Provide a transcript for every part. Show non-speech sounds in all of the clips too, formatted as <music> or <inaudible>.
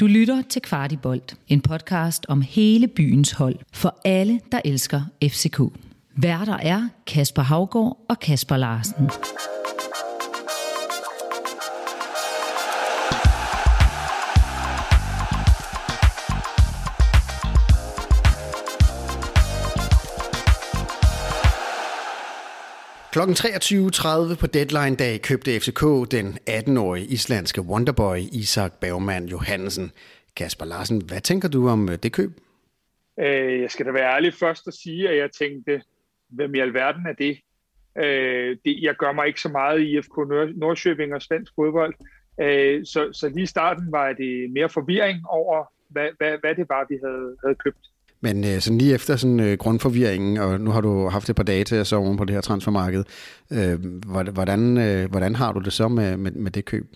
Du lytter til Kvartibolt, en podcast om hele byens hold for alle, der elsker FCK. Værter er Kasper Havgård og Kasper Larsen. Klokken 23.30 på deadline-dag købte FCK den 18-årige islandske wonderboy Isak Bergman Johansen. Kasper Larsen, hvad tænker du om øh, det køb? Øh, jeg skal da være ærlig først at sige, at jeg tænkte, hvem i alverden er det? Øh, det jeg gør mig ikke så meget i FK Nordsjøbing og svensk fodbold. Øh, så, så lige i starten var det mere forvirring over, hvad, hvad, hvad det var, vi havde, havde købt. Men øh, sådan lige efter sådan øh, grundforvirringen, og nu har du haft et par dage til at sove på det her transfermarked, øh, hvordan, øh, hvordan har du det så med, med, med det køb?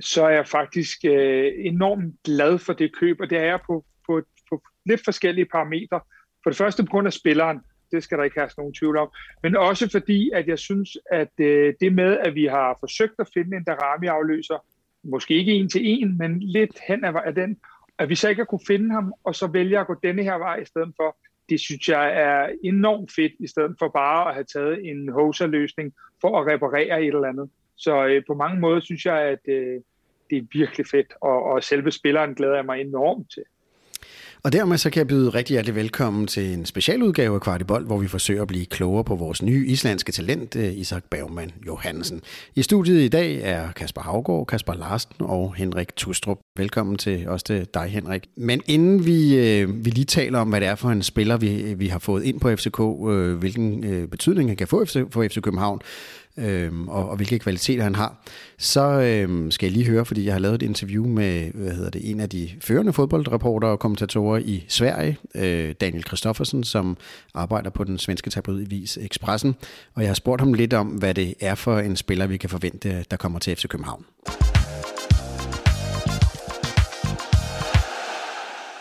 Så er jeg faktisk øh, enormt glad for det køb, og det er jeg på, på, på lidt forskellige parametre. For det første på grund af spilleren, det skal der ikke have nogen tvivl om, men også fordi, at jeg synes, at øh, det med, at vi har forsøgt at finde en Darami-afløser, måske ikke en til en, men lidt hen af den, at vi så ikke har kunne finde ham, og så vælger at gå denne her vej i stedet for, det synes jeg er enormt fedt, i stedet for bare at have taget en hoser-løsning for at reparere et eller andet. Så øh, på mange måder synes jeg, at øh, det er virkelig fedt, og, og selve spilleren glæder jeg mig enormt til. Og dermed så kan jeg byde rigtig hjertelig velkommen til en specialudgave af Kvartibold, hvor vi forsøger at blive klogere på vores nye islandske talent, eh, Isak Bergman Johansen. I studiet i dag er Kasper Havgård, Kasper Larsen og Henrik Tustrup. Velkommen til også til dig, Henrik. Men inden vi, øh, vi lige taler om, hvad det er for en spiller, vi, vi har fået ind på FCK, øh, eh, hvilken øh, betydning han kan få FC, for FC København, øhm, og, og hvilke kvaliteter han har, så øhm, skal jeg lige høre, fordi jeg har lavet et interview med hvad hedder det, en af de førende fodboldreporter og kommentatorer i Sverige, øh, Daniel Kristoffersen, som arbejder på den svenske tabloidvis Expressen, og jeg har spurgt ham lidt om, hvad det er for en spiller, vi kan forvente, der kommer til FC København.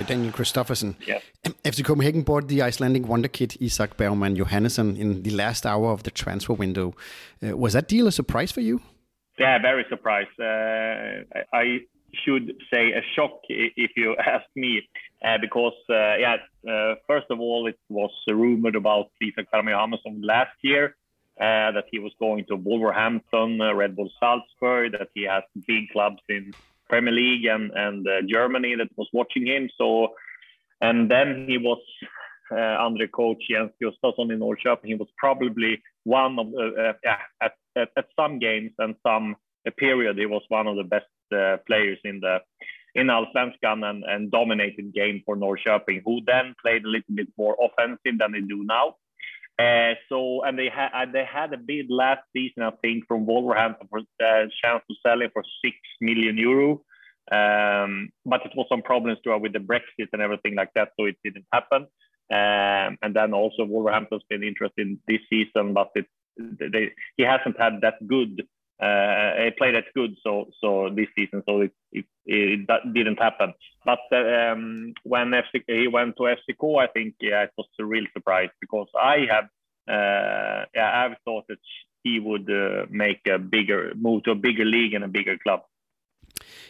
Daniel Christoffersen. Yeah. FC Copenhagen bought the Icelandic wonder kid Isak Bergman Johannesson in the last hour of the transfer window. Uh, was that deal a surprise for you? Yeah, very surprised. Uh, I should say a shock if you <laughs> ask me, uh, because uh, yeah, uh, first of all, it was rumored about Isak Bergman Johannesson last year. Uh, that he was going to Wolverhampton, Red Bull Salzburg, that he has big clubs in Premier League and and uh, Germany that was watching him. So, and then he was uh, under coach Jens Gustafsson in Norrköping. He was probably one of uh, uh, yeah, at, at, at some games and some period he was one of the best uh, players in the in Allsvenskan and, and dominated game for Norrköping, who then played a little bit more offensive than they do now. Uh, so and they had they had a bid last season, I think, from Wolverhampton for uh, chance to sell it for six million euro. Um, but it was some problems with the Brexit and everything like that, so it didn't happen. Um, and then also Wolverhampton's been interested in this season, but it, they, he hasn't had that good. Uh, he played that good, so so this season, so it it, it didn't happen. But um, when FC, he went to FCK, I think yeah, it was a real surprise because I have uh, yeah, I've thought that he would uh, make a bigger move to a bigger league and a bigger club.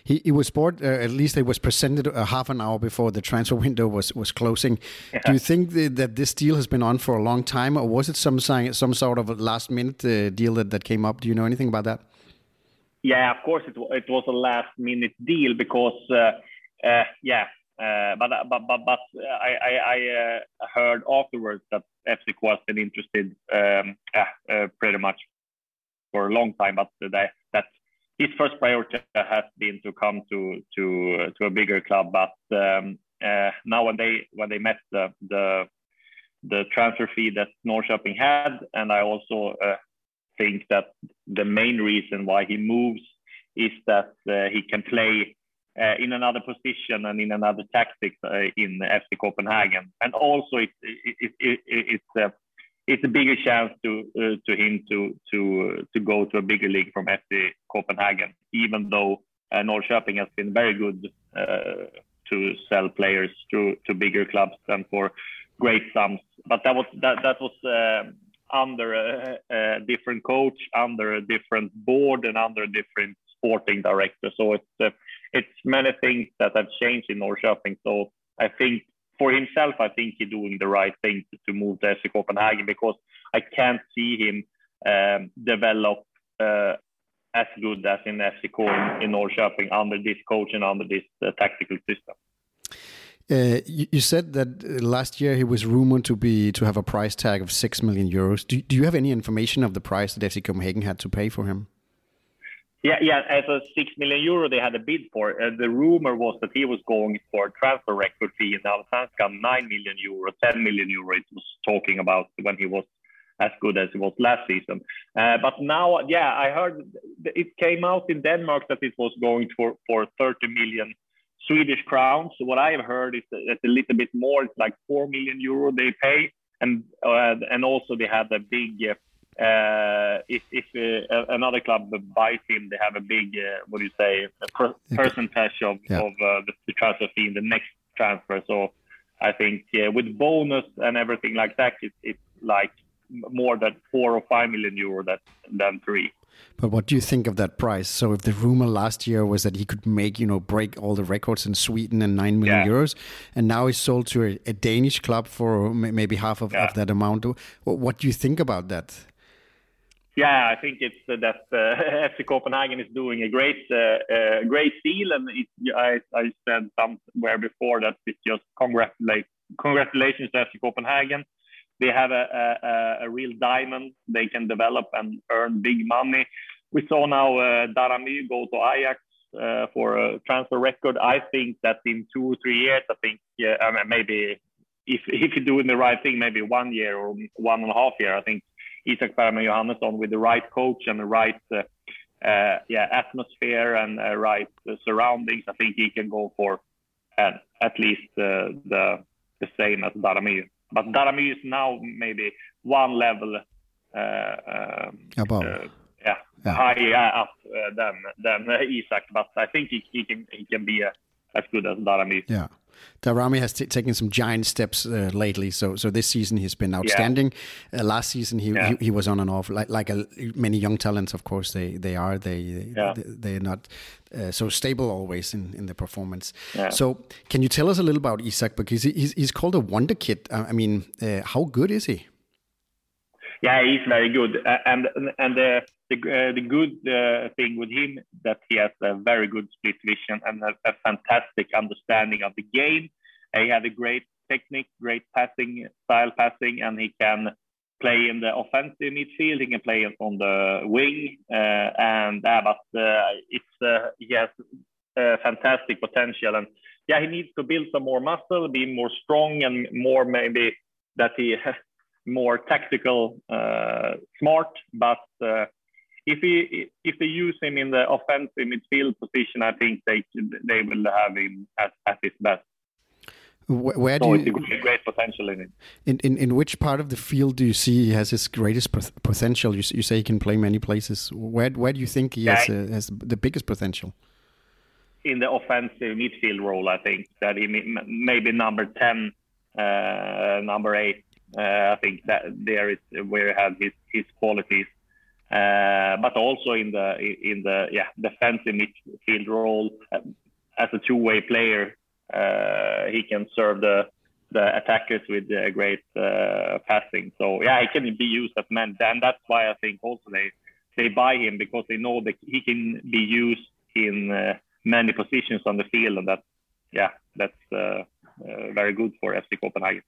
He, he was bought, uh, at least it was presented a half an hour before the transfer <laughs> window was, was closing. Yeah. Do you think that this deal has been on for a long time, or was it some some sort of a last minute uh, deal that, that came up? Do you know anything about that? Yeah, of course it, it was a last minute deal because, uh, uh yeah, uh, but, but but but I I, I uh, heard afterwards that FC was been interested, um, pretty much for a long time, but that that his first priority has been to come to to to a bigger club. But um, uh, now when they when they met the the the transfer fee that Norrköping had, and I also uh, think that the main reason why he moves is that uh, he can play uh, in another position and in another tactics uh, in FC Copenhagen, and also it, it, it, it's uh, it's a bigger chance to uh, to him to to uh, to go to a bigger league from FC Copenhagen, even though uh, Norrköping has been very good uh, to sell players to to bigger clubs and for great sums. But that was that that was under a, a different coach, under a different board, and under a different sporting director. So it's uh, it's many things that have changed in Norrköping. So I think for himself, I think he's doing the right thing to, move to FC Copenhagen because I can't see him um, develop uh, as good as in FC in, in Norrköping under this coach and under this uh, tactical system. Uh, you, you, said that uh, last year he was rumored to be to have a price tag of six million euros. Do, do you have any information of the price that FC Copenhagen had to pay for him? Yeah, yeah, as a six million euro they had a bid for. Uh, the rumor was that he was going for a transfer record fee in Allsvenskan, nine million euro, ten million euro. It was talking about when he was as good as it was last season. Uh, but now, yeah, I heard it came out in Denmark that it was going for for 30 million Swedish crowns. So what I have heard is that it's a little bit more. It's like four million euro they pay, and uh, and also they have a big. Uh, if if uh, another club buys him, they have a big uh, what do you say a per- percentage of yeah. of uh, the, the, transfer fee in the next transfer. So I think with bonus and everything like that, it, it's like more than four or five million euro that than three. But what do you think of that price? So if the rumor last year was that he could make, you know, break all the records in Sweden and 9 million yeah. euros, and now he's sold to a, a Danish club for maybe half of, yeah. of, that amount, what do you think about that? Yeah, I think it's uh, that uh, <laughs> FC Copenhagen is doing a great, uh, uh, great deal, and it, I, I said somewhere before that it's just congratulate, congratulations to FC Copenhagen they have a, a, a, real diamond they can develop and earn big money. We saw now uh, Daramy go to Ajax uh, for a transfer record. I think that in two or three years, I think yeah, I mean, maybe if if you're doing the right thing, maybe one year or one and a half year, I think Isak Bergman Johannesson with the right coach and the right uh, uh, yeah atmosphere and uh, right surroundings, I think he can go for uh, at least uh, the the same as Daramy but Daramy is now maybe one level uh, um, above. Uh, yeah, yeah, higher up uh, than than Isak, but I think he, he can he can be as good as Daramy. Yeah. Daramy has t- taken some giant steps uh, lately. So, so this season he's been outstanding. Yeah. Uh, last season he, yeah. he, he was on and off, like like a, many young talents. Of course, they they are they yeah. they, are not uh, so stable always in, in the performance. So, can you tell us a little about Isak because he's he's called a wonder kid. Uh, I mean, uh, how good is he? Yeah, he's very good, and and the the, uh, the good uh, thing with him that he has a very good split vision and a, a fantastic understanding of the game. he has a great technique, great passing style passing, and he can play in the offensive midfield. He can play on the wing, uh, and uh, but uh, it's he has fantastic potential. And yeah, he needs to build some more muscle, be more strong, and more maybe that he has <laughs> more tactical, smart. But if he if they use him in the offensive midfield position, I think they they will have him at, at his best. Where, where so do you, great, great potential in it. In, in in which part of the field do you see he has his greatest potential? You, you say he can play many places. Where where do you think he has, uh, has the biggest potential? In the offensive midfield role, I think that he maybe number ten, uh, number eight uh, I think that there is where he has his his qualities. Uh, but also in the in the yeah defensive midfield role uh, as a two-way player, he can serve the the attackers with great uh, passing. So yeah, he can be used as man, and that's why I think also they they buy him because they know that he can be used in uh, many positions on the field, and that yeah, that's uh, very good for FC Copenhagen.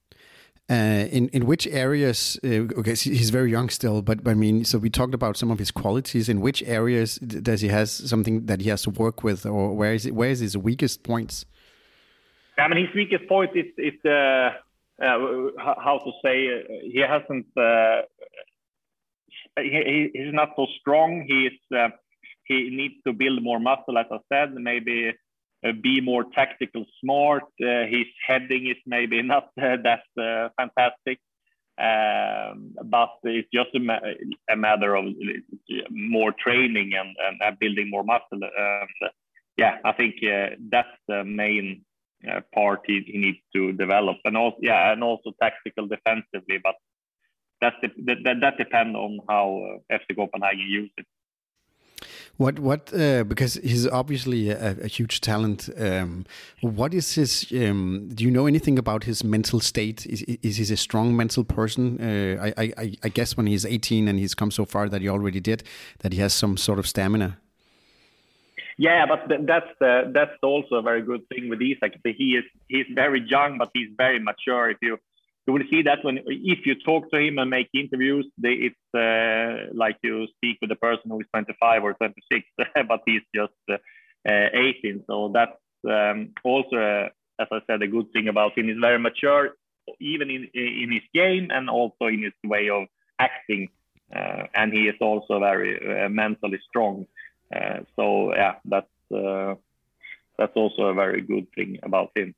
Uh, in in which areas? Uh, okay, he's very young still, but, I mean, so we talked about some of his qualities. In which areas does he has something that he has to work with, or where is it, where is his weakest points? I mean, his weakest point is is uh, uh how to say uh, he hasn't he, he's not so strong. He's he needs to build more muscle, as I said. Maybe be more tactical smart. Uh, his heading is maybe <laughs> not uh, that fantastic, um, but it's just a, ma a, matter of more training and, and building more muscle. Yeah, I think that's the main uh, part he, he, needs to develop, and also yeah, and also tactical defensively. But that's the, that, that depends on how uh, FC Copenhagen use it. What what uh, because he's obviously a, a huge talent. Um, what is his? Um, do you know anything about his mental state? Is is he a strong mental person? Uh, I, I I guess when he's eighteen and he's come so far that he already did that he has some sort of stamina. Yeah, but that's that's also a very good thing with Isak. He is he's very young, but he's very mature. If you you will see that when if you talk to him and make interviews, they, it's uh, like you speak with a person who is 25 or 26, <laughs> but he's just uh, uh, 18. So that's um, also, uh, as I said, a good thing about him. He's very mature, even in in his game and also in his way of acting. Uh, and he is also very uh, mentally strong. so yeah, that's that's also a very good thing about him.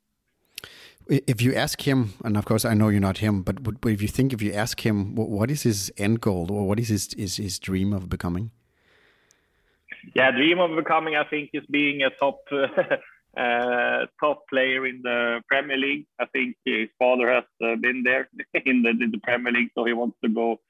If you ask him, and of course I know you're not him, but, if you think if you ask him, what is his end goal or what is his his, his dream of becoming? Yeah, dream of becoming, I think, is being a top <laughs> uh, top player in the Premier League. I think his father has uh, been there <laughs> in the, in the Premier League, so he wants to go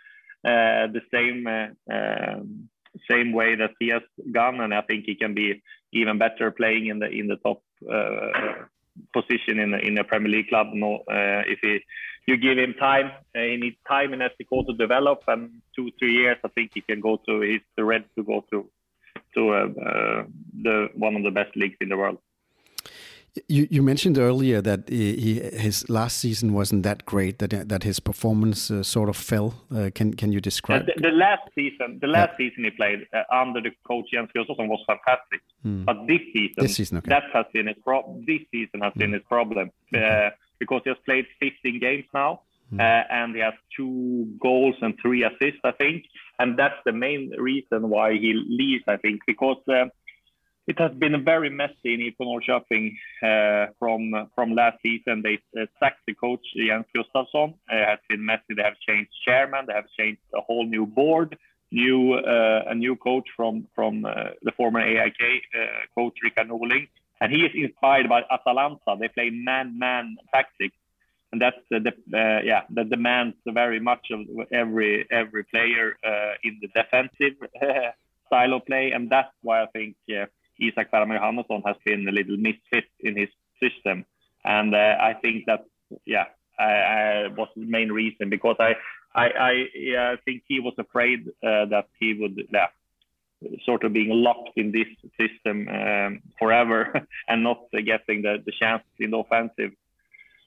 uh, the same uh, um, same way that he has gone, and I think he can be even better playing in the in the top uh, position in in a Premier League club. No, uh, if he, you give him time, uh, he needs time in SDK to develop, and two three years, I think he can go to. He's ready to go to to uh, the one of the best leagues in the world. You, you mentioned earlier that he, his last season wasn't that great. That that his performance uh, sort of fell. Uh, can can you describe? The, the, last season, the last yeah. season he played uh, under the coach Jens Fjostosson was fantastic. Hmm. But this season, this season okay. that has been his pro- This season has hmm. been his problem okay. Uh, because he has played 15 games now. Hmm. Uh, and he has two goals and three assists, I think, and that's the main reason why he leaves. I think because uh, it has been very messy in IFK Norrköping uh, from from last season. They uh, sacked the coach Jens Gustafsson. Uh, it has been messy. They have changed chairman. They have changed a whole new board. New uh, a new coach from from uh, the former AIK uh, coach Rickard Norling, and he is inspired by Atalanta. They play man-man tactics, and that's the, yeah that demands very much of every every player in the defensive <laughs> style of play, and that's why I think. Isak Ferman Johannesson has been a little misfit in his system, and uh, I think that yeah I, was the main reason because I I, I yeah, think he was afraid uh, that he would yeah, sort of being locked in this system um, forever <laughs> and not uh, getting the, the chance in the offensive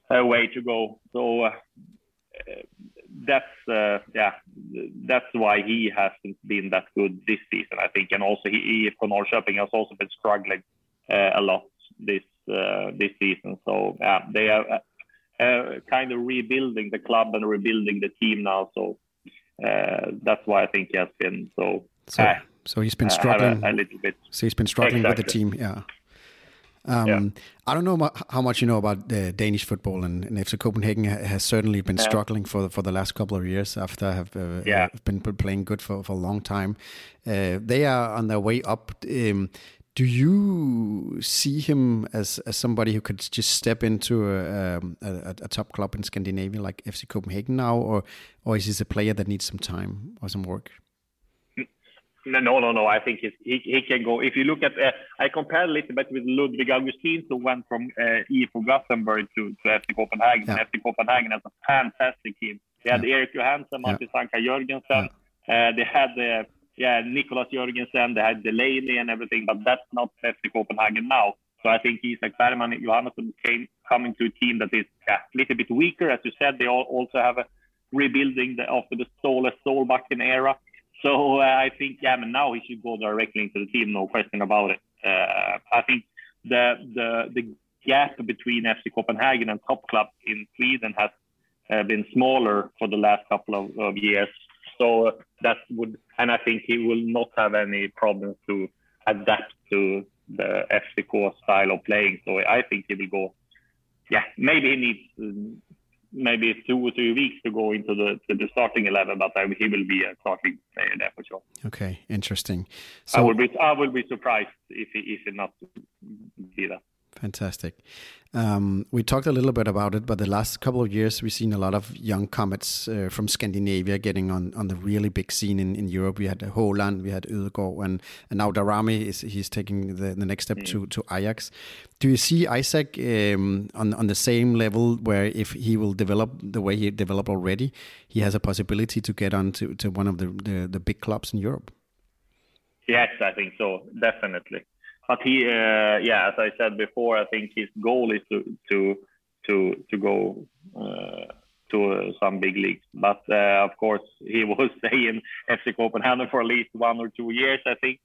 uh, way to go. So uh, that's uh, yeah, that's why he hasn't been that good this season, I think, and also he, IFK Norrköping has also been struggling uh, a lot this uh, this season. So yeah, they are uh, uh, kind of rebuilding the club and rebuilding the team now. So uh, that's why I think he has been so. So, so he's been struggling a, a, little bit. So he's been struggling exactly. with the team, yeah. Um, yeah. I don't know how much you know about uh, Danish football, and, and FC Copenhagen has certainly been yeah. struggling for for the last couple of years after have uh, yeah. been playing good for, for a long time. Uh, they are on their way up. Um, do you see him as, as somebody who could just step into a, um, a, a, top club in Scandinavia like FC Copenhagen now, or or is he a player that needs some time or some work? No, no, no. I think he, he can go. If you look at, uh, I compare a little bit with Ludwig Augustin, who went from uh, IFK Gothenburg to, to FC Copenhagen. Yeah. FC Copenhagen has a fantastic team. They had yeah. Erik Johansson, Martin yeah. Sanka Jørgensen. Yeah. Uh, they had uh, yeah, Nicholas Jørgensen. They had Delaney and everything, but that's not FC Copenhagen now. So I think Isak Bergman and Johansson came coming to a team that is yeah, a little bit weaker. As you said, they all also have a rebuilding the, after the Ståle Solbakken era. So uh, I think, yeah, but now he should go directly into the team, no question about it. Uh, I think the the the gap between FC Copenhagen and top club in Sweden has uh, been smaller for the last couple of, of years. So that would, and I think he will not have any problems to adapt to the FCK style of playing. So I think he will go. Yeah, maybe he needs maybe two or three weeks to go into the to the starting eleven, but I, he will be a starting player there for sure. Okay, interesting. So I will be I will be surprised if he if he not be that. Fantastic. Um, we talked a little bit about it, but the last couple of years we've seen a lot of young comets uh, from Scandinavia getting on, on the really big scene in, in Europe. We had Holland, we had Ødegaard, and, and now Darami is he's taking the, the next step mm. to, to Ajax. Do you see Isaac um, on on the same level where if he will develop the way he developed already, he has a possibility to get on to, to one of the, the, the big clubs in Europe? Yes, I think so, definitely but he, uh, yeah, as I said before, I think his goal is to to to to go uh, to uh, some big leagues. But uh, of course, <laughs> he will <laughs> stay in FC Copenhagen for at least one or two years, I think.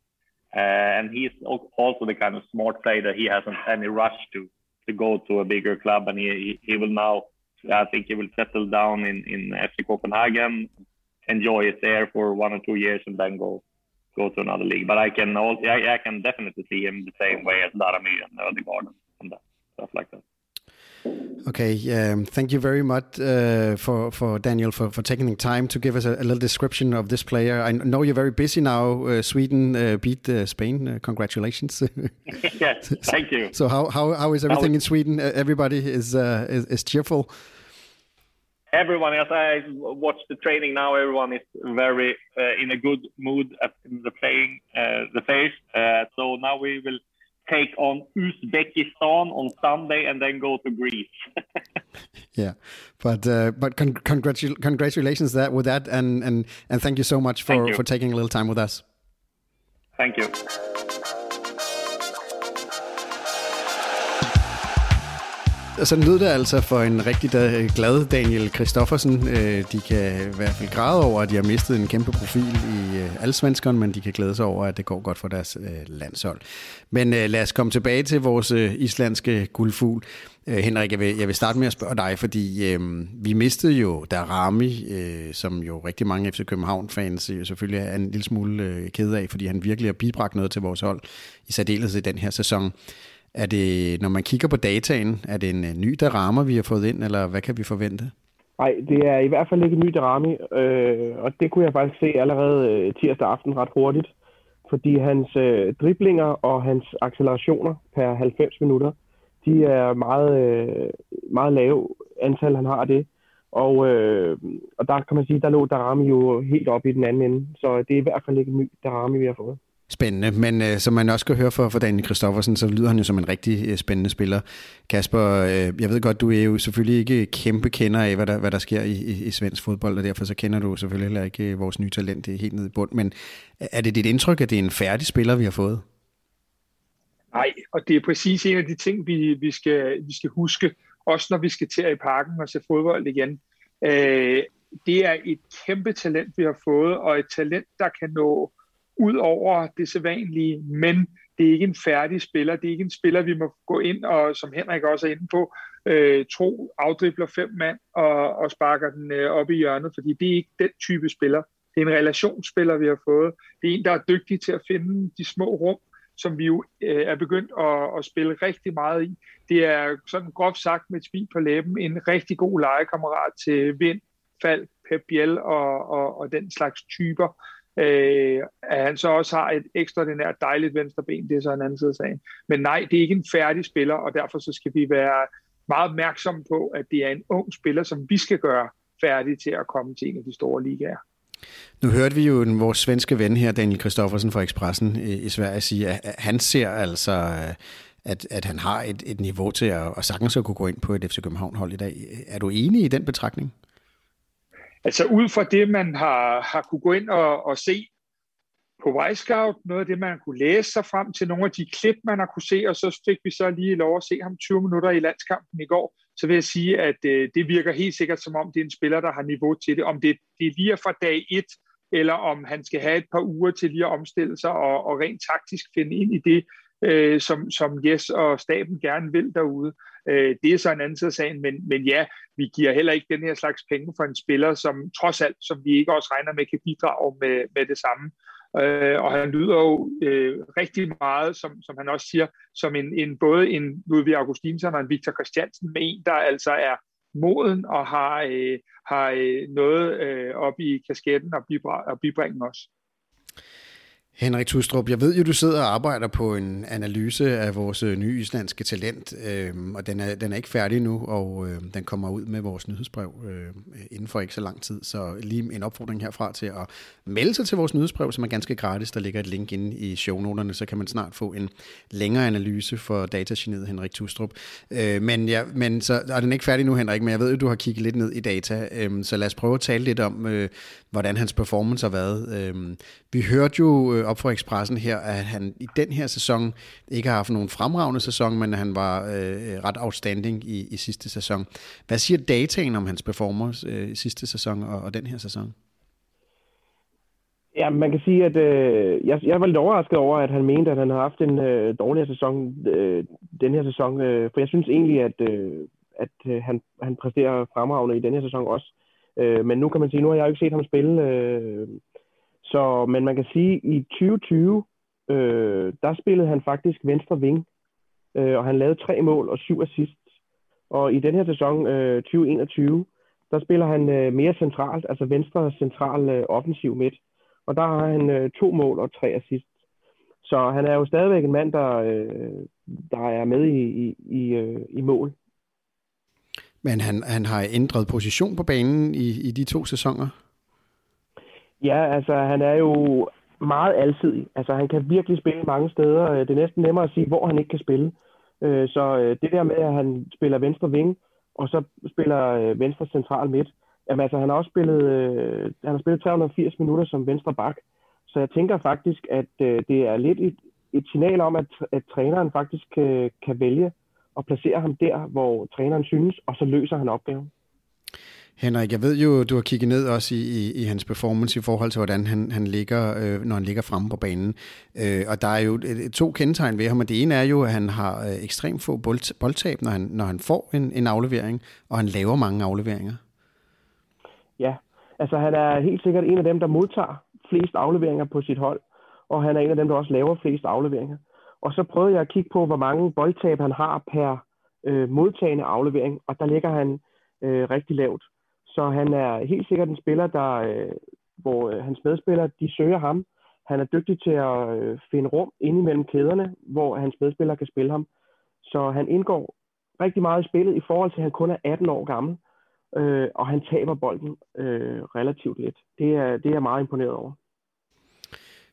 Uh, and he's also the kind of smart player that he hasn't any rush to to go to a bigger club, and he he will now. I think he will settle down in in FC Copenhagen, enjoy it there for one or two years, and then go go to another league. But I can also, I, I can definitely see him the same way as Darami and Ödegaard and that, stuff like that. Okay, um, thank you very much uh, for for Daniel for, for taking the time to give us a, a, little description of this player. I know you're very busy now. Uh, Sweden uh, beat uh, Spain. Uh, congratulations! <laughs> <laughs> yes, thank you. So how how, how is everything in Sweden? Uh, everybody is, is, is cheerful everyone, as I watch the training now, everyone is very uh, in a good mood at the playing uh, the players. Uh, so now we will take on Uzbekistan on Sunday and then go to Greece. <laughs> yeah, but uh, but con- congratu- congratulations that with that, and and and thank you so much for for taking a little time with us. Thank you. Sådan lød det altså for en rigtig glad Daniel Christoffersen. Øh, de kan i hvert fald græde over, at de har mistet en kæmpe profil i øh, allsvenskeren, men de kan glæde sig over, at det går godt for deres øh, landshold. Men lad os komme tilbage til vores islandske guldfugl. Henrik, jeg vil, jeg vil starte med at spørge dig, fordi øh, vi mistede jo Darami, øh, som jo rigtig mange FC København-fans selvfølgelig er en lille smule øh, ked af, fordi han virkelig har bibragt noget til vores hold, i særdeleshed i den her sæson. Er det, når man kigger på dataen, er det en øh, ny rammer, vi har fået ind, eller hvad kan vi forvente? Nej, det er i hvert fald ikke en ny Darami, øh, og det kunne jeg faktisk se allerede øh, tirsdag aften ret hurtigt, fordi hans øh, driblinger og hans accelerationer per 90 minutter, de er meget, øh, meget lave antal, han har det. Og, øh, og der kan man sige, der lå Darami jo helt op i den anden ende, så det er i hvert fald ikke en ny Darami, vi har fået. Spændende, men øh, som man også kan høre fra, for Daniel Kristoffersen, så lyder han jo som en rigtig øh, spændende spiller. Kasper, øh, jeg ved godt, du er jo selvfølgelig ikke kæmpe kender af, hvad der, hvad der sker i, i, i svensk fodbold, og derfor så kender du selvfølgelig heller ikke øh, vores nye talent det er helt ned i bund. Men øh, er det dit indtryk, at det er en færdig spiller, vi har fået? Nej, og det er præcis en af de ting, vi, vi, skal, vi skal huske, også når vi skal til i parken og se fodbold igen. Øh, det er et kæmpe talent, vi har fået, og et talent, der kan nå ud over det sædvanlige, men det er ikke en færdig spiller. Det er ikke en spiller, vi må gå ind og, som Henrik også er inde på, øh, tro, afdribler fem mand og, og sparker den øh, op i hjørnet, fordi det er ikke den type spiller. Det er en relationsspiller, vi har fået. Det er en, der er dygtig til at finde de små rum, som vi jo øh, er begyndt at, at spille rigtig meget i. Det er sådan groft sagt med et smil på læben en rigtig god legekammerat til Vind, Fald, Pep Biel og, og, og den slags typer. Øh, at han så også har et ekstraordinært dejligt venstreben, det er så en anden side af sagen. Men nej, det er ikke en færdig spiller, og derfor så skal vi være meget opmærksomme på, at det er en ung spiller, som vi skal gøre færdig til at komme til en af de store ligaer. Nu hørte vi jo vores svenske ven her, Daniel Kristoffersen fra Expressen øh, i Sverige, sige, at han ser altså, øh, at, at han har et, et niveau til at, at sagtens at kunne gå ind på et FC København-hold i dag. Er du enig i den betragtning? Altså ud fra det, man har, har kunne gå ind og, og se på Wisecout, noget af det, man kunne læse sig frem til, nogle af de klip, man har kunne se, og så fik vi så lige lov at se ham 20 minutter i landskampen i går, så vil jeg sige, at øh, det virker helt sikkert som om, det er en spiller, der har niveau til det. Om det, det lige er fra dag 1, eller om han skal have et par uger til lige at omstille sig og, og rent taktisk finde ind i det, øh, som, som Jes og staben gerne vil derude. Øh, det er så en anden side af sagen, men, men ja, vi giver heller ikke den her slags penge for en spiller, som trods alt, som vi ikke også regner med, kan bidrage med, med det samme. Øh, og han lyder jo øh, rigtig meget, som, som han også siger, som en, en både en Ludvig Augustinsson og en Victor Christiansen, med en, der altså er moden og har, øh, har øh, noget øh, op i kasketten og, bibringe os. Henrik Tustrup, jeg ved jo, du sidder og arbejder på en analyse af vores øh, nye islandske talent, øh, og den er, den er ikke færdig nu, og øh, den kommer ud med vores nyhedsbrev øh, inden for ikke så lang tid. Så lige en opfordring herfra til at melde sig til vores nyhedsbrev, som er ganske gratis. Der ligger et link inde i shownoterne, så kan man snart få en længere analyse for datageniet Henrik Tustrup. Øh, men ja, men så er den ikke færdig nu, Henrik, men jeg ved jo, du har kigget lidt ned i data, øh, så lad os prøve at tale lidt om, øh, hvordan hans performance har været. Øh, vi hørte jo øh, op for Expressen her, at han i den her sæson ikke har haft nogen fremragende sæson, men han var øh, ret outstanding i, i sidste sæson. Hvad siger dataen om hans performance øh, i sidste sæson og, og den her sæson? Ja, man kan sige, at øh, jeg, jeg var lidt overrasket over, at han mente, at han har haft en øh, dårligere sæson øh, den her sæson. Øh, for jeg synes egentlig, at, øh, at øh, han, han præsterer fremragende i den her sæson også. Øh, men nu kan man sige, nu har jeg jo ikke set ham spille. Øh, så, men man kan sige, at i 2020, øh, der spillede han faktisk venstre ving. Øh, og han lavede tre mål og syv assists. Og i den her sæson, øh, 2021, der spiller han øh, mere centralt, altså venstre central øh, offensiv midt. Og der har han øh, to mål og tre assists. Så han er jo stadigvæk en mand, der, øh, der er med i, i, i, øh, i mål. Men han, han har ændret position på banen i, i de to sæsoner? Ja, altså han er jo meget alsidig. Altså han kan virkelig spille mange steder. Øh, det er næsten nemmere at sige, hvor han ikke kan spille. Øh, så øh, det der med, at han spiller venstre ving, og så spiller venstre central midt, jamen altså han har også spillet, han har spillet 380 minutter som venstre bak. Så jeg tænker faktisk, at det er lidt et, et signal om, at, at træneren faktisk kan, kan vælge at placere ham der, hvor træneren synes, og så løser han opgaven. Henrik, jeg ved jo, du har kigget ned også i, i, i hans performance i forhold til, hvordan han, han ligger, øh, når han ligger fremme på banen. Øh, og der er jo øh, to kendetegn ved ham, og det ene er jo, at han har øh, ekstremt få bold, boldtab, når han, når han får en, en aflevering, og han laver mange afleveringer. Ja, altså han er helt sikkert en af dem, der modtager flest afleveringer på sit hold, og han er en af dem, der også laver flest afleveringer. Og så prøvede jeg at kigge på, hvor mange boldtab han har per øh, modtagende aflevering, og der ligger han øh, rigtig lavt. Så han er helt sikkert en spiller, der, øh, hvor øh, hans medspillere de søger ham. Han er dygtig til at øh, finde rum ind imellem kæderne, hvor hans medspillere kan spille ham. Så han indgår rigtig meget i spillet i forhold til, at han kun er 18 år gammel, øh, og han taber bolden øh, relativt let. Det er, det er jeg meget imponeret over.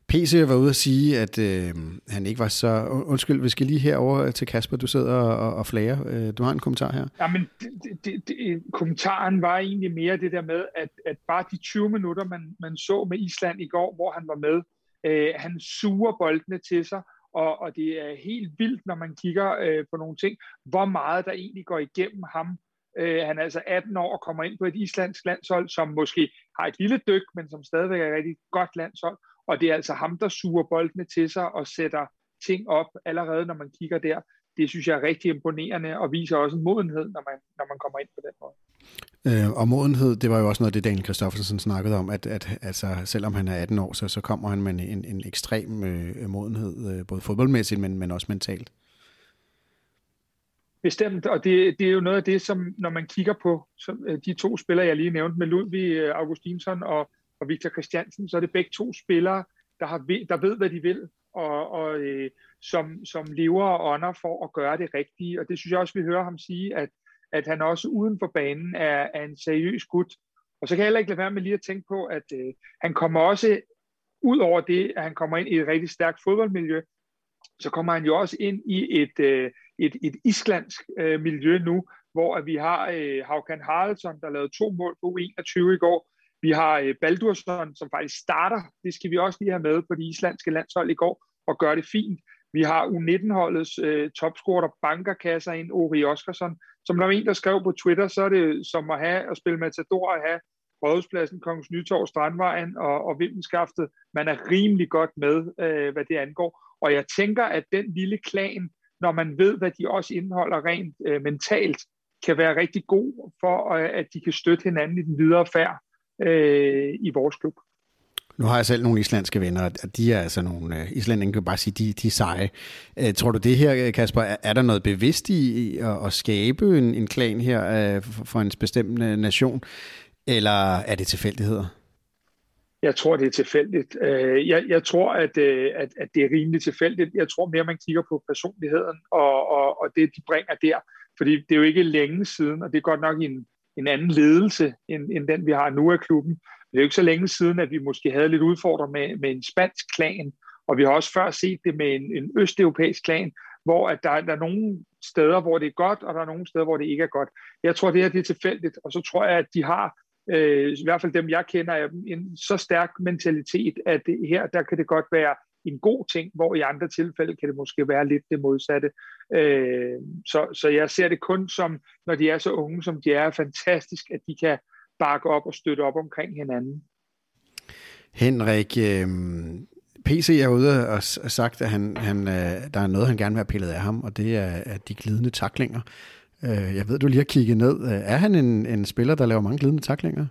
PC var ude at sige, at øh, han ikke var så... Undskyld, vi skal lige herover til Kasper. Du sidder og, og flager. Øh, du har en kommentar her. Ja, men det, det, det, kommentaren var egentlig mere det der med, at, at bare de 20 minutter, man, man så med Island i går, hvor han var med, øh, han suger boldene til sig, og, og det er helt vildt, når man kigger øh, på nogle ting, hvor meget der egentlig går igennem ham. Øh, han er altså 18 år og kommer ind på et islandsk landshold, som måske har et lille dyk, men som stadigvæk er et rigtig godt landshold, og det er altså ham, der suger boldene til sig og sætter ting op allerede, når man kigger der. Det synes jeg er rigtig imponerende og viser også en modenhed, når man, når man kommer ind på den måde. Øh, og modenhed, det var jo også noget, det Daniel Kristoffersen snakkede om, at, at altså, selvom han er 18 år, så, så kommer han med en, en ekstrem øh, modenhed, øh, både fodboldmæssigt, men, men også mentalt. Bestemt, og det, det er jo noget af det, som når man kigger på som, øh, de to spillere, jeg lige nævnte med Ludvig øh, Augustinsson og og Victor Christiansen, så er det begge to spillere, der, har, der ved, hvad de vil, og, og øh, som, som lever og ånder for at gøre det rigtige. Og det synes jeg også, vi hører ham sige, at, at han også uden for banen er, er en seriøs gut. Og så kan jeg heller ikke lade være med lige at tænke på, at øh, han kommer også, ud over det, at han kommer ind i et rigtig stærkt fodboldmiljø, så kommer han jo også ind i et, øh, et, et islandsk øh, miljø nu, hvor at vi har øh, Haukan Haraldsson, der lavede to mål på 21 i går, vi har øh, Baldursson, som faktisk starter. Det skal vi også lige have med på de islandske landshold i går, og gøre det fint. Vi har U19-holdets øh, topscorer, der banker kasser ind, Ori Oskarsson. Som der var en, der skrev på Twitter, så er det som at have at spille Matador og have Rådhuspladsen, Kongens Nytorv, Strandvejen og, og Vimmelskaftet. Man er rimelig godt med, øh, hvad det angår. Og jeg tænker, at den lille klan, når man ved, hvad de også indeholder rent øh, mentalt, kan være rigtig god for, øh, at de kan støtte hinanden i den videre færd øh, i vores klub. Nu har jeg selv nogle islandske venner, og de er altså nogle uh, islændinge, kan bare sige, de, de er seje. Uh, tror du det her, Kasper, er, er der noget bevidst i, i at, at skabe en, en klan her uh, for, for en bestemt nation, eller er det tilfældigheder? Jeg tror, det er tilfældigt. Øh, jeg, jeg tror, at, øh, at, at det er rimelig tilfældigt. Jeg tror mere, man kigger på personligheden og, og, og det, de bringer der. Fordi det er jo ikke længe siden, og det er godt nok en, en anden ledelse, end, end den, vi har nu af klubben. Det er jo ikke så længe siden, at vi måske havde lidt udfordringer med, med en spansk klan, og vi har også før set det med en, en østeuropæisk klan, hvor at der, der er nogle steder, hvor det er godt, og der er nogle steder, hvor det ikke er godt. Jeg tror, det her det er tilfældigt, og så tror jeg, at de har, øh, i hvert fald dem, jeg kender af dem, en så stærk mentalitet, at det, her, der kan det godt være en god ting, hvor i andre tilfælde kan det måske være lidt det modsatte. Øh, så, så jeg ser det kun som, når de er så unge, som de er, fantastisk, at de kan bakke op og støtte op omkring hinanden. Henrik, øh, PC er ude og sagt, at han, han, øh, der er noget, han gerne vil have pillet af ham, og det er, er de glidende taklinger. Øh, jeg ved, du lige har kigget ned. Øh, er han en, en spiller, der laver mange glidende taklinger?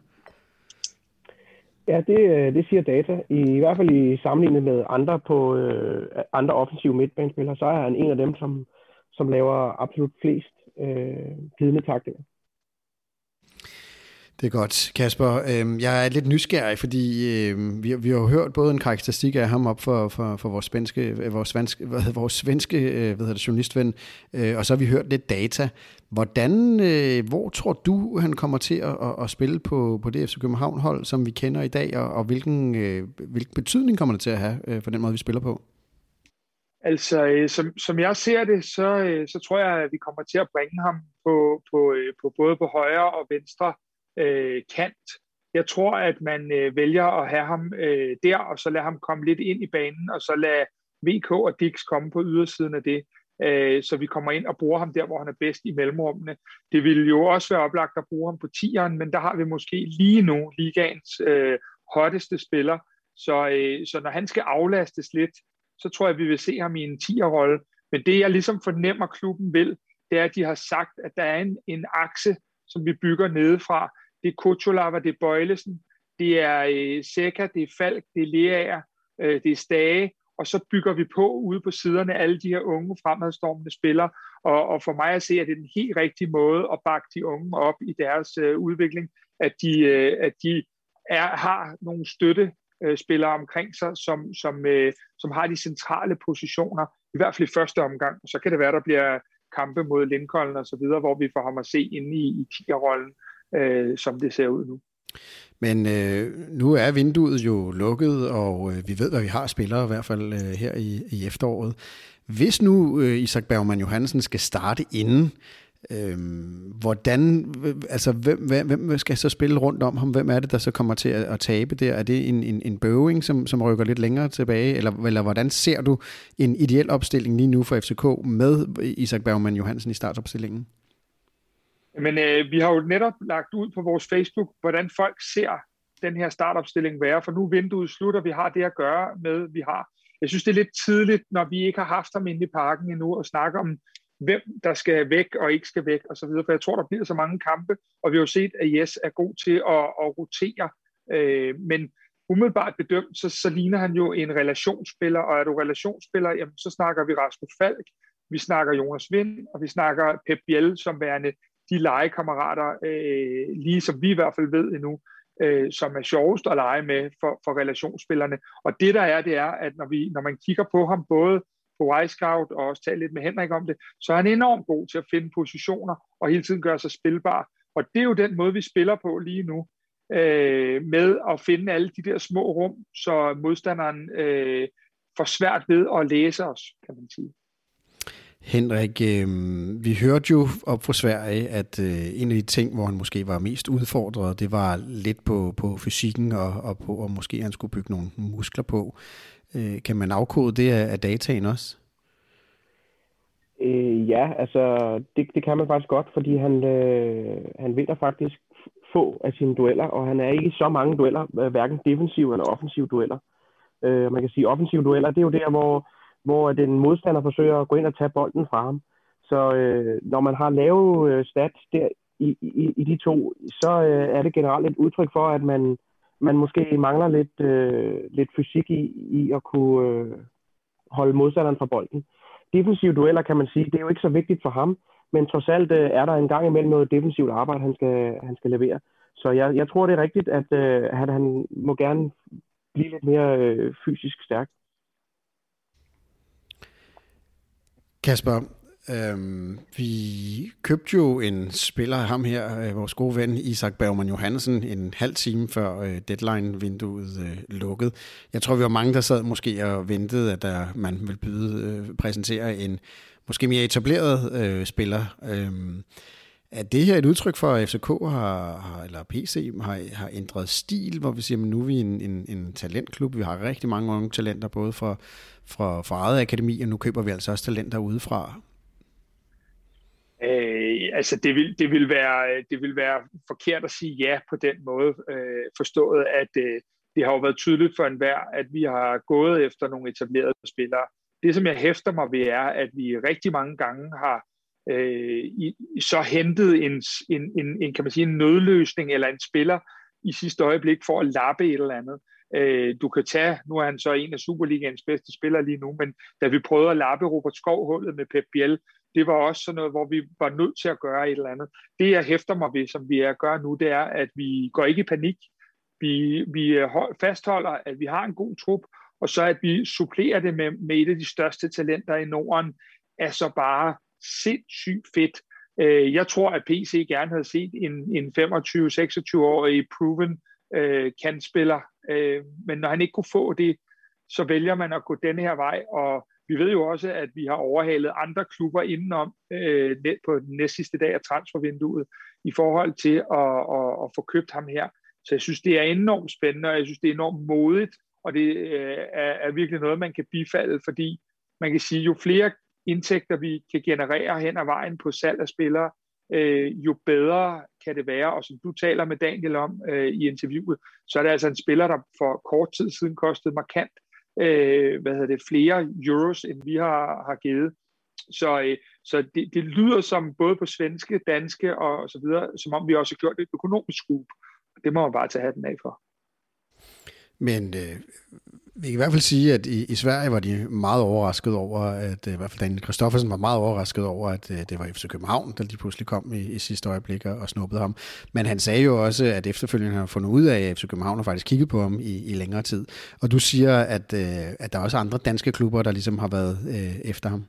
Ja, det, øh, det siger data. I, I hvert fald i sammenligning med andre på øh, andre offensive midtbanespillere, så er han en af dem, som, som laver absolut flest øh, glidende taklinger. Det er godt, Kasper. Øhm, jeg er lidt nysgerrig, fordi øhm, vi, vi har jo hørt både en karakteristik af ham op for, for, for vores svenske, øh, vores svenske, hvad hedder, vores svenske øh, hvad hedder det, journalistven, øh, og så har vi hørt lidt data. Hvordan, øh, hvor tror du, han kommer til at, at, at spille på, på det FC København-hold, som vi kender i dag, og, og hvilken, øh, hvilken betydning kommer det til at have for den måde, vi spiller på? Altså, som, som jeg ser det, så, så tror jeg, at vi kommer til at bringe ham på, på, på både på højre og venstre øh, kant. Jeg tror, at man øh, vælger at have ham øh, der, og så lade ham komme lidt ind i banen, og så lade VK og Dix komme på ydersiden af det, øh, så vi kommer ind og bruger ham der, hvor han er bedst i mellemrummene. Det ville jo også være oplagt at bruge ham på tieren, men der har vi måske lige nu ligaens øh, hotteste spiller, så, øh, så når han skal aflastes lidt, så tror jeg, vi vil se ham i en tierrolle. Men det, jeg ligesom fornemmer, klubben vil, det er, at de har sagt, at der er en, en akse, som vi bygger nedefra, det er Kutulava, det er Bøjlesen, det er øh, Seca, det er Falk, det er Leaer, øh, det er Stage, og så bygger vi på ude på siderne alle de her unge fremadstormende spillere, og, og for mig at se, at det er den helt rigtige måde at bakke de unge op i deres øh, udvikling, at de, øh, at de er, har nogle støtte øh, spillere omkring sig, som, som, øh, som har de centrale positioner, i hvert fald i første omgang. Så kan det være, der bliver kampe mod Lincoln og så videre, hvor vi får ham at se inde i, i 10'er-rollen øh, som det ser ud nu. Men øh, nu er vinduet jo lukket, og øh, vi ved, hvad vi har spillere, i hvert fald øh, her i, i efteråret. Hvis nu øh, Isak Bergman Johansen skal starte inden, øh, hvordan, øh, altså hvem, hvem, hvem skal så spille rundt om ham? Hvem er det, der så kommer til at, at tabe der? Er det en, en, en bøving, som, som rykker lidt længere tilbage? Eller, eller hvordan ser du en ideel opstilling lige nu for FCK med Isak Bergman Johansen i startopstillingen? Men øh, vi har jo netop lagt ud på vores Facebook, hvordan folk ser den her startopstilling være, for nu vinduet slutter, vi har det at gøre med, vi har. Jeg synes, det er lidt tidligt, når vi ikke har haft ham inde i parken endnu, og snakke om, hvem der skal væk og ikke skal væk osv., for jeg tror, der bliver så mange kampe, og vi har jo set, at Jes er god til at, at rotere, øh, men umiddelbart bedømt, så, så ligner han jo en relationsspiller, og er du relationsspiller, jamen, så snakker vi Rasmus Falk, vi snakker Jonas Vind, og vi snakker Pep Biel som værende de legekammerater, øh, lige som vi i hvert fald ved endnu, øh, som er sjovest at lege med for, for relationsspillerne. Og det der er, det er, at når, vi, når man kigger på ham, både på Y-Scout og også tale lidt med Henrik om det, så er han enormt god til at finde positioner og hele tiden gøre sig spilbar. Og det er jo den måde, vi spiller på lige nu, øh, med at finde alle de der små rum, så modstanderen øh, får svært ved at læse os, kan man sige. Henrik, øh, vi hørte jo op fra Sverige, at øh, en af de ting, hvor han måske var mest udfordret, det var lidt på, på fysikken og, og på, og måske han skulle bygge nogle muskler på. Øh, kan man afkode det af, af dataen også? Øh, ja, altså det, det kan man faktisk godt, fordi han, øh, han vinder faktisk få af sine dueller, og han er ikke i så mange dueller, øh, hverken defensive eller offensive dueller. Øh, man kan sige, offensive dueller, det er jo der, hvor hvor den modstander forsøger at gå ind og tage bolden fra ham. Så øh, når man har lave øh, stats der i, i, i de to, så øh, er det generelt et udtryk for, at man, man måske mangler lidt, øh, lidt fysik i, i at kunne øh, holde modstanderen fra bolden. Defensive dueller kan man sige, det er jo ikke så vigtigt for ham, men trods alt øh, er der en gang imellem noget defensivt arbejde, han skal, han skal levere. Så jeg, jeg tror, det er rigtigt, at, øh, at han må gerne blive lidt mere øh, fysisk stærk. Kasper, øhm, vi købte jo en spiller, ham her, øh, vores gode ven Isak Bergman Johansen, en halv time før øh, deadline-vinduet øh, lukkede. Jeg tror, vi var mange, der sad måske og ventede, at der, man ville byde, øh, præsentere en måske mere etableret øh, spiller. Øhm, er det her et udtryk for, at FCK har, har eller PC har, har ændret stil, hvor vi siger, at nu er vi en, en, en talentklub, vi har rigtig mange unge talenter, både fra, fra, fra eget akademi, og nu køber vi altså også talenter udefra? Øh, altså det vil, det, vil være, det vil være forkert at sige ja på den måde, øh, forstået at øh, det har jo været tydeligt for enhver, at vi har gået efter nogle etablerede spillere. Det, som jeg hæfter mig ved, er, at vi rigtig mange gange har øh, i, så hentet en, en, en, en, kan man sige, en nødløsning eller en spiller i sidste øjeblik for at lappe et eller andet. Øh, du kan tage, nu er han så en af Superligaens bedste spillere lige nu, men da vi prøvede at lappe Robert Skovhullet med Pep Biel, det var også sådan noget, hvor vi var nødt til at gøre et eller andet. Det, jeg hæfter mig ved, som vi er gøre nu, det er, at vi går ikke i panik. Vi, vi øh, fastholder, at vi har en god trup, og så at vi supplerer det med, med et af de største talenter i Norden, er så bare sindssygt fedt. Øh, jeg tror, at PC gerne havde set en, en 25-26-årig proven øh, kantspiller øh, men når han ikke kunne få det, så vælger man at gå denne her vej, og vi ved jo også, at vi har overhalet andre klubber indenom øh, på den næst sidste dag af transfervinduet i forhold til at, at, at få købt ham her. Så jeg synes, det er enormt spændende, og jeg synes, det er enormt modigt, og det øh, er, er virkelig noget, man kan bifalde, fordi man kan sige, jo flere indtægter vi kan generere hen ad vejen på salg af spillere, øh, jo bedre kan det være. Og som du taler med Daniel om øh, i interviewet, så er det altså en spiller, der for kort tid siden kostede markant øh, hvad hedder det, flere euros, end vi har, har givet. Så, øh, så det, det lyder som både på svenske, danske og så videre, som om vi også har gjort et økonomisk skub. Det må man bare tage hatten af for. Men øh, vi kan i hvert fald sige, at i, i Sverige var de meget overrasket over, at øh, i hvert fald Daniel Kristoffersen var meget overrasket over, at øh, det var FC København, der lige pludselig kom i, i sidste øjeblik og, og snuppede ham. Men han sagde jo også, at efterfølgende har fundet ud af, at FC København har faktisk kigget på ham i, i længere tid. Og du siger, at, øh, at der er også andre danske klubber, der ligesom har været øh, efter ham.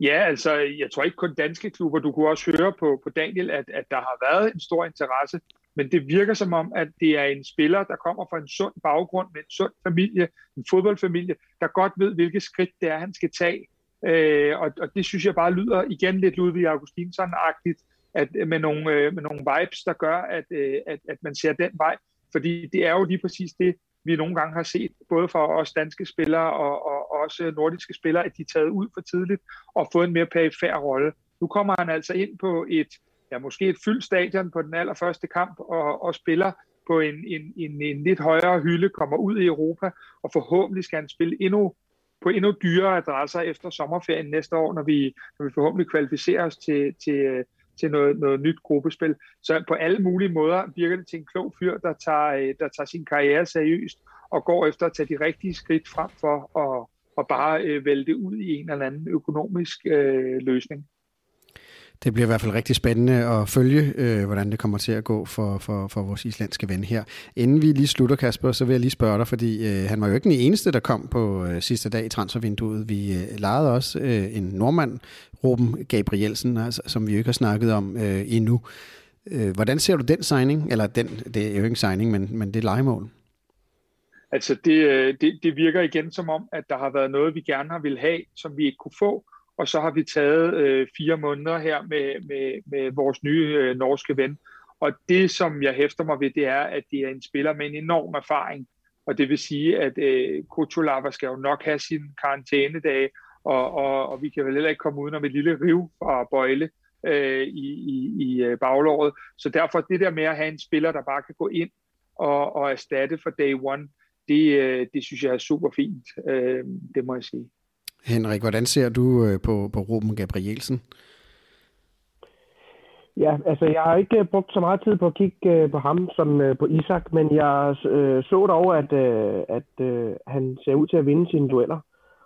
Ja, altså, jeg tror ikke kun danske klubber. Du kunne også høre på, på Daniel, at, at der har været en stor interesse men det virker som om, at det er en spiller, der kommer fra en sund baggrund, med en sund familie, en fodboldfamilie, der godt ved, hvilke skridt det er, han skal tage. Øh, og, og det synes jeg bare lyder igen lidt Ludvig Augustinsson-agtigt, at, øh, med, nogle, øh, med nogle vibes, der gør, at, øh, at, at man ser den vej. Fordi det er jo lige præcis det, vi nogle gange har set, både for os danske spillere og, og også nordiske spillere, at de er taget ud for tidligt og fået en mere perifær rolle. Nu kommer han altså ind på et ja, måske et fyldt stadion på den allerførste kamp og, og spiller på en, en, en, en lidt højere hylde, kommer ud i Europa, og forhåbentlig skal han spille endnu på endnu dyrere adresser efter sommerferien næste år, når vi, når vi forhåbentlig kvalificerer os til, til, til noget, noget nyt gruppespil. Så på alle mulige måder virker det til en klog fyr, der tager, øh, der tager sin karriere seriøst og går efter at tage de rigtige skridt frem for at, at bare øh, vælte ud i en eller anden økonomisk øh, løsning. Det bliver i hvert fald rigtig spændende at følge, øh, hvordan det kommer til at gå for, for, for vores islandske ven her. Inden vi lige slutter, Kasper, så vil jeg lige spørge dig, fordi øh, han var jo ikke den eneste, der kom på øh, sidste dag i transfervinduet. Vi øh, lejede også øh, en nordmand, Ruben Gabrielsen, altså, som vi jo ikke har snakket om øh, endnu. Øh, hvordan ser du den signing? Eller den, det er jo ikke en signing, men, men det er legemål. Altså det, øh, det, det virker igen som om, at der har været noget, vi gerne har vil have, som vi ikke kunne få og så har vi taget øh, fire måneder her med, med, med vores nye øh, norske ven. Og det, som jeg hæfter mig ved, det er, at det er en spiller med en enorm erfaring. Og det vil sige, at øh, Kutulava skal jo nok have sin karantænedage, og, og, og vi kan vel heller ikke komme udenom et lille riv fra Bøjle øh, i, i, i øh, baglåret. Så derfor det der med at have en spiller, der bare kan gå ind og, og erstatte for day one, det, øh, det synes jeg er super fint, øh, det må jeg sige. Henrik, hvordan ser du øh, på, på Ruben Gabrielsen? Ja, altså jeg har ikke øh, brugt så meget tid på at kigge øh, på ham som øh, på Isak, men jeg øh, så dog, at, at han ser ud til at vinde sine dueller.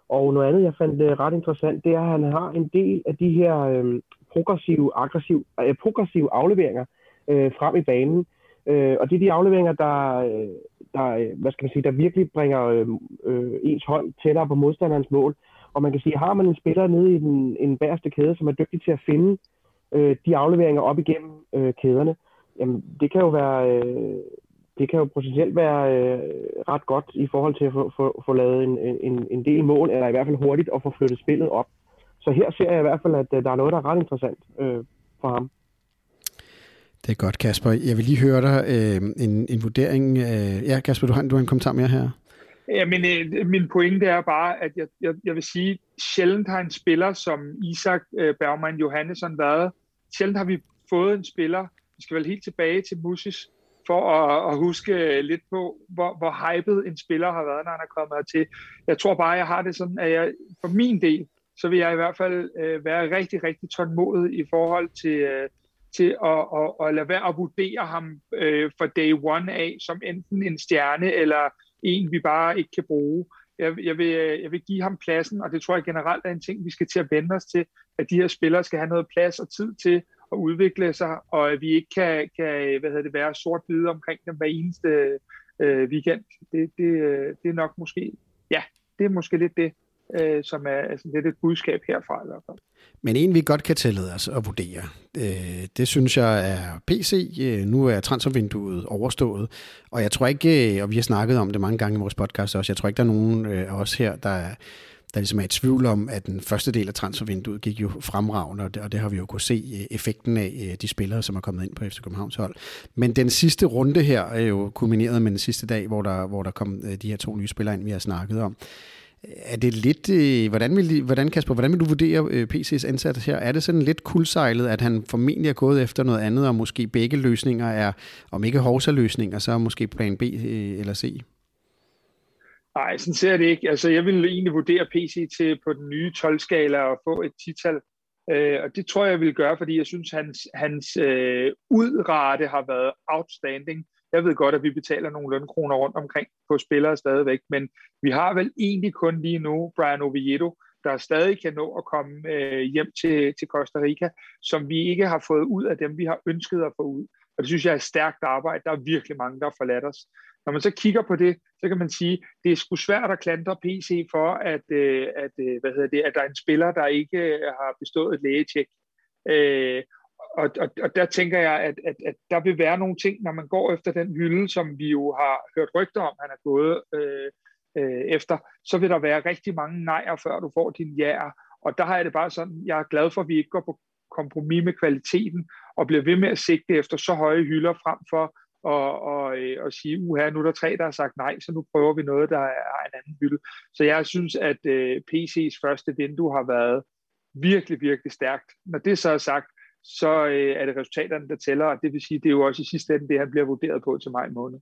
Og noget andet, jeg fandt øh, ret interessant, det er, at han har en del af de her øh, progressive, aggressiv, øh, progressive afleveringer øh, frem i banen. Øh, og det er de afleveringer, der, øh, der, hvad skal man sige, der virkelig bringer øh, øh, ens hold tættere på modstanderens mål. Og man kan sige, har man en spiller nede i den, en bagerste kæde, som er dygtig til at finde øh, de afleveringer op igennem øh, kæderne, jamen det kan jo være, øh, det kan jo potentielt være øh, ret godt i forhold til at få, få, få lavet en, en, en del mål, eller i hvert fald hurtigt at få flyttet spillet op. Så her ser jeg i hvert fald, at øh, der er noget, der er ret interessant øh, for ham. Det er godt, Kasper. Jeg vil lige høre dig øh, en, en vurdering. Øh, ja, Kasper, du har, du har en kommentar mere her. Ja, men øh, min pointe er bare, at jeg, jeg, jeg vil sige, sjældent har en spiller som Isak øh, Bergman Johannesson været. Sjældent har vi fået en spiller, vi skal vel helt tilbage til Musis, for at, at huske øh, lidt på, hvor, hvor hyped en spiller har været, når han er kommet til. Jeg tror bare, jeg har det sådan, at jeg, for min del, så vil jeg i hvert fald øh, være rigtig, rigtig tålmodig i forhold til, øh, til at, at, at lade være at vurdere ham øh, for day one af, som enten en stjerne eller en, vi bare ikke kan bruge. Jeg, jeg, vil, jeg vil give ham pladsen, og det tror jeg generelt er en ting, vi skal til at vende os til, at de her spillere skal have noget plads og tid til at udvikle sig, og at vi ikke kan, kan hvad hedder det, være sort-hvide omkring dem hver eneste øh, weekend. Det, det, øh, det er nok måske, ja, det er måske lidt det, øh, som er altså, lidt et budskab herfra i hvert fald. Men en, vi godt kan tillade os at vurdere, øh, det synes jeg er PC. Øh, nu er transfervinduet overstået, og jeg tror ikke, øh, og vi har snakket om det mange gange i vores podcast også, jeg tror ikke, der er nogen øh, af os her, der er der ligesom er et tvivl om, at den første del af transfervinduet gik jo fremragende, og det, og det har vi jo kunne se effekten af de spillere, som er kommet ind på FC Københavns hold. Men den sidste runde her er jo kulmineret med den sidste dag, hvor der, hvor der kom de her to nye spillere ind, vi har snakket om. Er det lidt, øh, hvordan, vil, hvordan, Kasper, hvordan vil du vurdere øh, PC's indsats her? Er det sådan lidt kuldsejlet, at han formentlig er gået efter noget andet, og måske begge løsninger er, om ikke hovsa-løsninger, så måske plan B øh, eller C? Nej, sådan ser det ikke. Altså, jeg vil egentlig vurdere PC til på den nye 12-skala og få et tital. Øh, og det tror jeg, jeg vil gøre, fordi jeg synes, hans, hans øh, udrate har været outstanding. Jeg ved godt, at vi betaler nogle lønkroner rundt omkring på spillere stadigvæk, men vi har vel egentlig kun lige nu Brian Oviedo, der stadig kan nå at komme øh, hjem til, til Costa Rica, som vi ikke har fået ud af dem, vi har ønsket at få ud. Og det synes jeg er stærkt arbejde. Der er virkelig mange, der har forladt os. Når man så kigger på det, så kan man sige, det er sgu svært at klandre PC for, at, øh, at, øh, hvad hedder det, at der er en spiller, der ikke øh, har bestået et lægetjek. Øh, og, og, og der tænker jeg, at, at, at der vil være nogle ting, når man går efter den hylde, som vi jo har hørt rygter om, han er gået øh, øh, efter, så vil der være rigtig mange nejer, før du får din jæger. Og der har jeg det bare sådan, jeg er glad for, at vi ikke går på kompromis med kvaliteten, og bliver ved med at sigte efter så høje hylder frem for og, og, øh, og sige, uha, nu er der tre, der har sagt nej, så nu prøver vi noget, der er en anden hylde. Så jeg synes, at øh, PC's første vindue har været virkelig, virkelig stærkt. Når det så er sagt, så øh, er det resultaterne, der tæller, og det vil sige, det er jo også i sidste ende det, han bliver vurderet på til maj måned.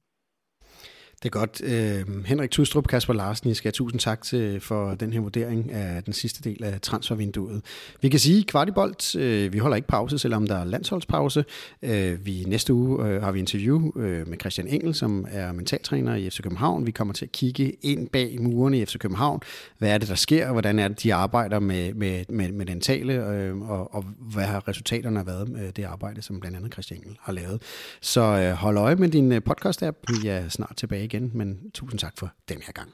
Det er godt. Øh, Henrik Tustrup, Kasper Larsen, I skal have tusind tak til for den her vurdering af den sidste del af transfervinduet. Vi kan sige, kvartibolt, øh, vi holder ikke pause, selvom der er landsholdspause. Øh, vi, næste uge øh, har vi interview øh, med Christian Engel, som er mentaltræner i FC København. Vi kommer til at kigge ind bag murene i FC København. Hvad er det, der sker, og hvordan er det, de arbejder med, med, med, med den tale, øh, og, og hvad har resultaterne været med det arbejde, som blandt andet Christian Engel har lavet. Så øh, hold øje med din øh, podcast-app. Vi er snart tilbage igen, men tusind tak for den her gang.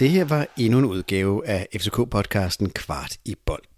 Det her var endnu en udgave af FCK-podcasten Kvart i bold.